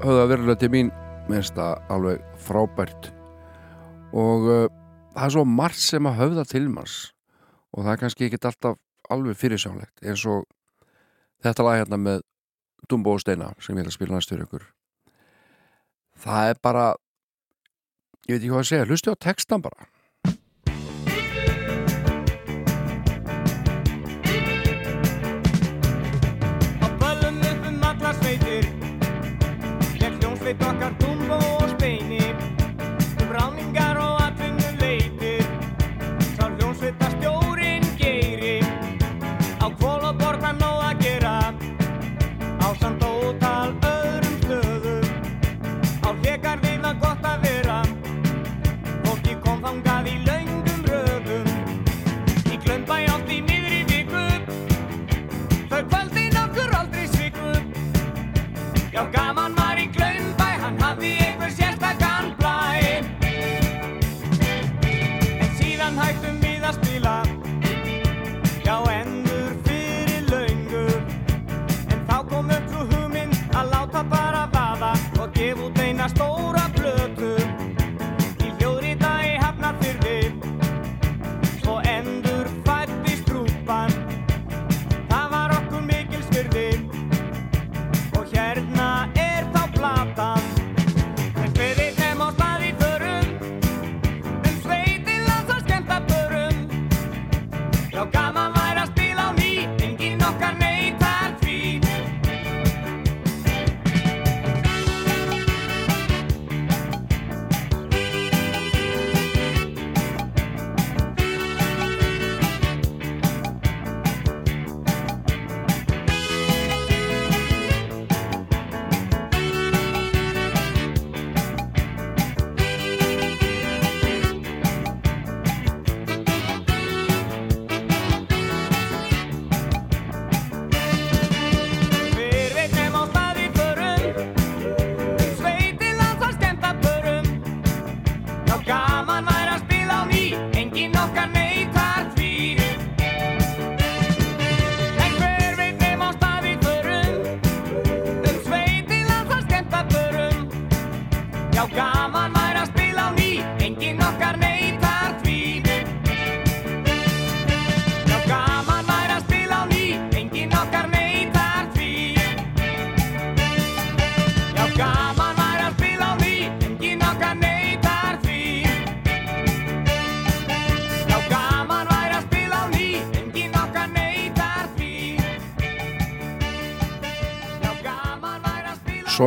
höfða verulega til mín. Minnst að alveg frábært. Og uh, það er svo margt sem að höfða til manns. Og það er kannski ekkit alltaf alveg fyrirsjálegt eins og þetta lag hérna með Dumbo og Steina sem ég vil að spila næstur ykkur. Það er bara ég veit ekki hvað að segja, hlustu á textan bara. me tocar tu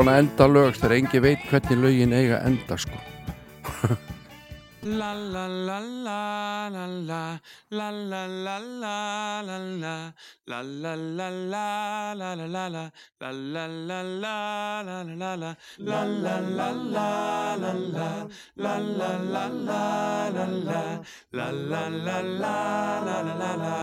svona enda lögst þegar engi veit hvernig lögin eiga enda sko La la la la la la La la la la la la La la la la la la la la La la la la la la la La la la la la la La la la la la la La la la la la la la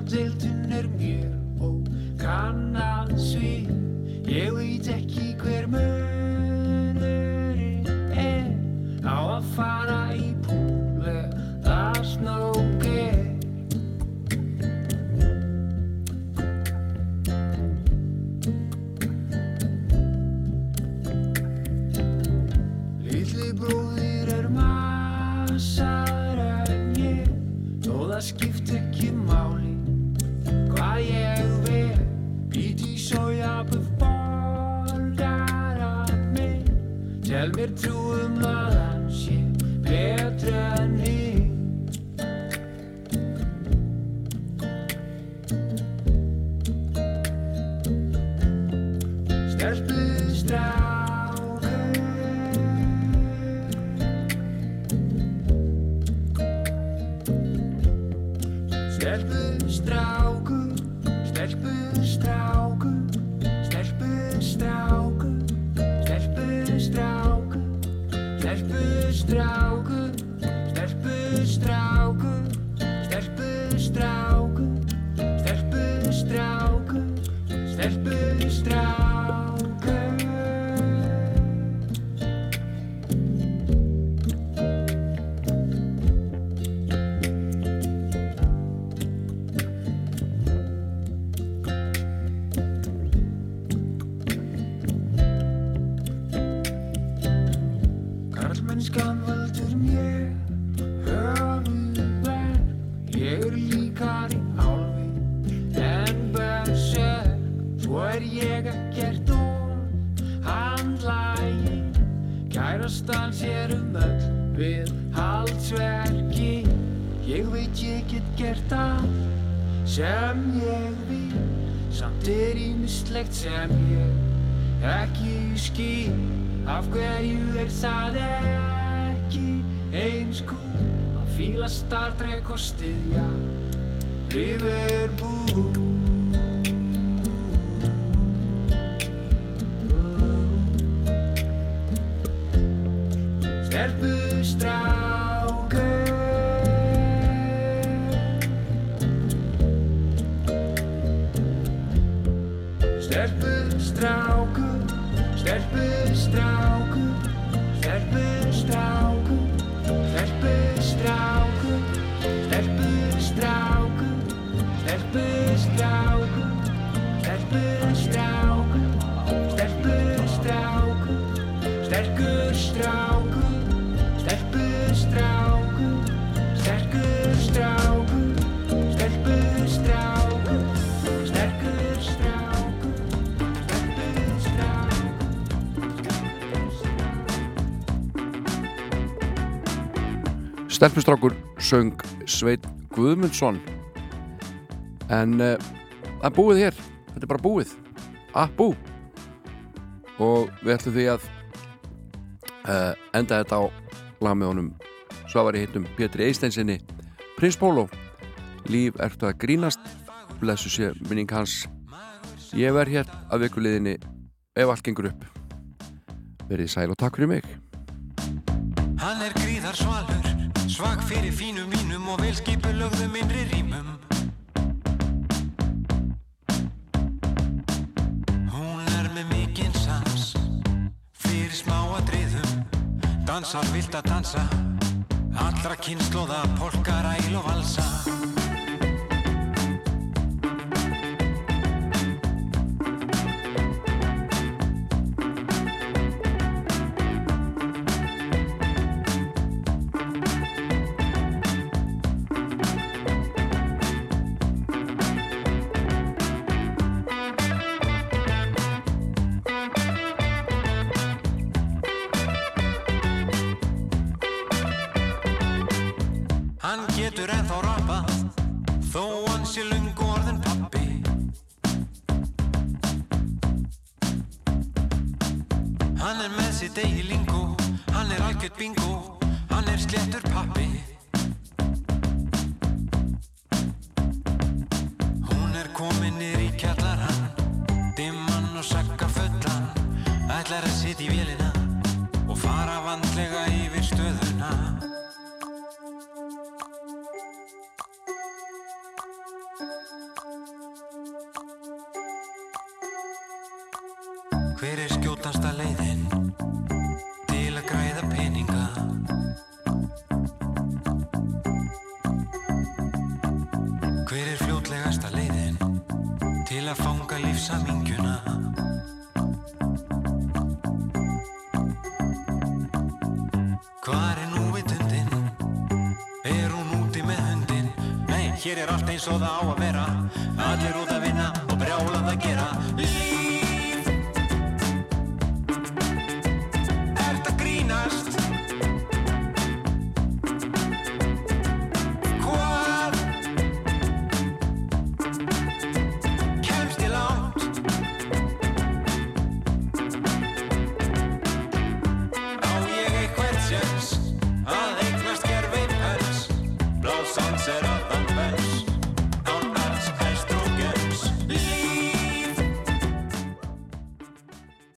Dildun er mér og kannan svið. Ég veit ekki aldrei kostið já. Sterkur stráku, sterkur stráku, sterkur stráku, sterkur stráku, sterkur stráku, sterkur stráku. Sterkur strákur söng Sveit Guðmundsson. En uh, það er búið hér, þetta er bara búið, að bú og við ætlum því að uh, enda þetta á lag með honum Svavari hittum Pétri Eisteinsinni Prins Pólo Líf ertu að grínast? Blessu sé minning hans. Ég verð hér að vikuliðinni ef allt gengur upp. Verið sæl og takk fyrir mig. Hann er gríðar svalur, svag fyrir fínum mínum og velskipu lögðum innri rýmum. Hún er með mikinn sans, fyrir smáadriðum, dansar vilt að dansa, allra kynnslóða, polka, ræl og valsa. Eins og það á að vera. Allir út að vinna og brjálað að gera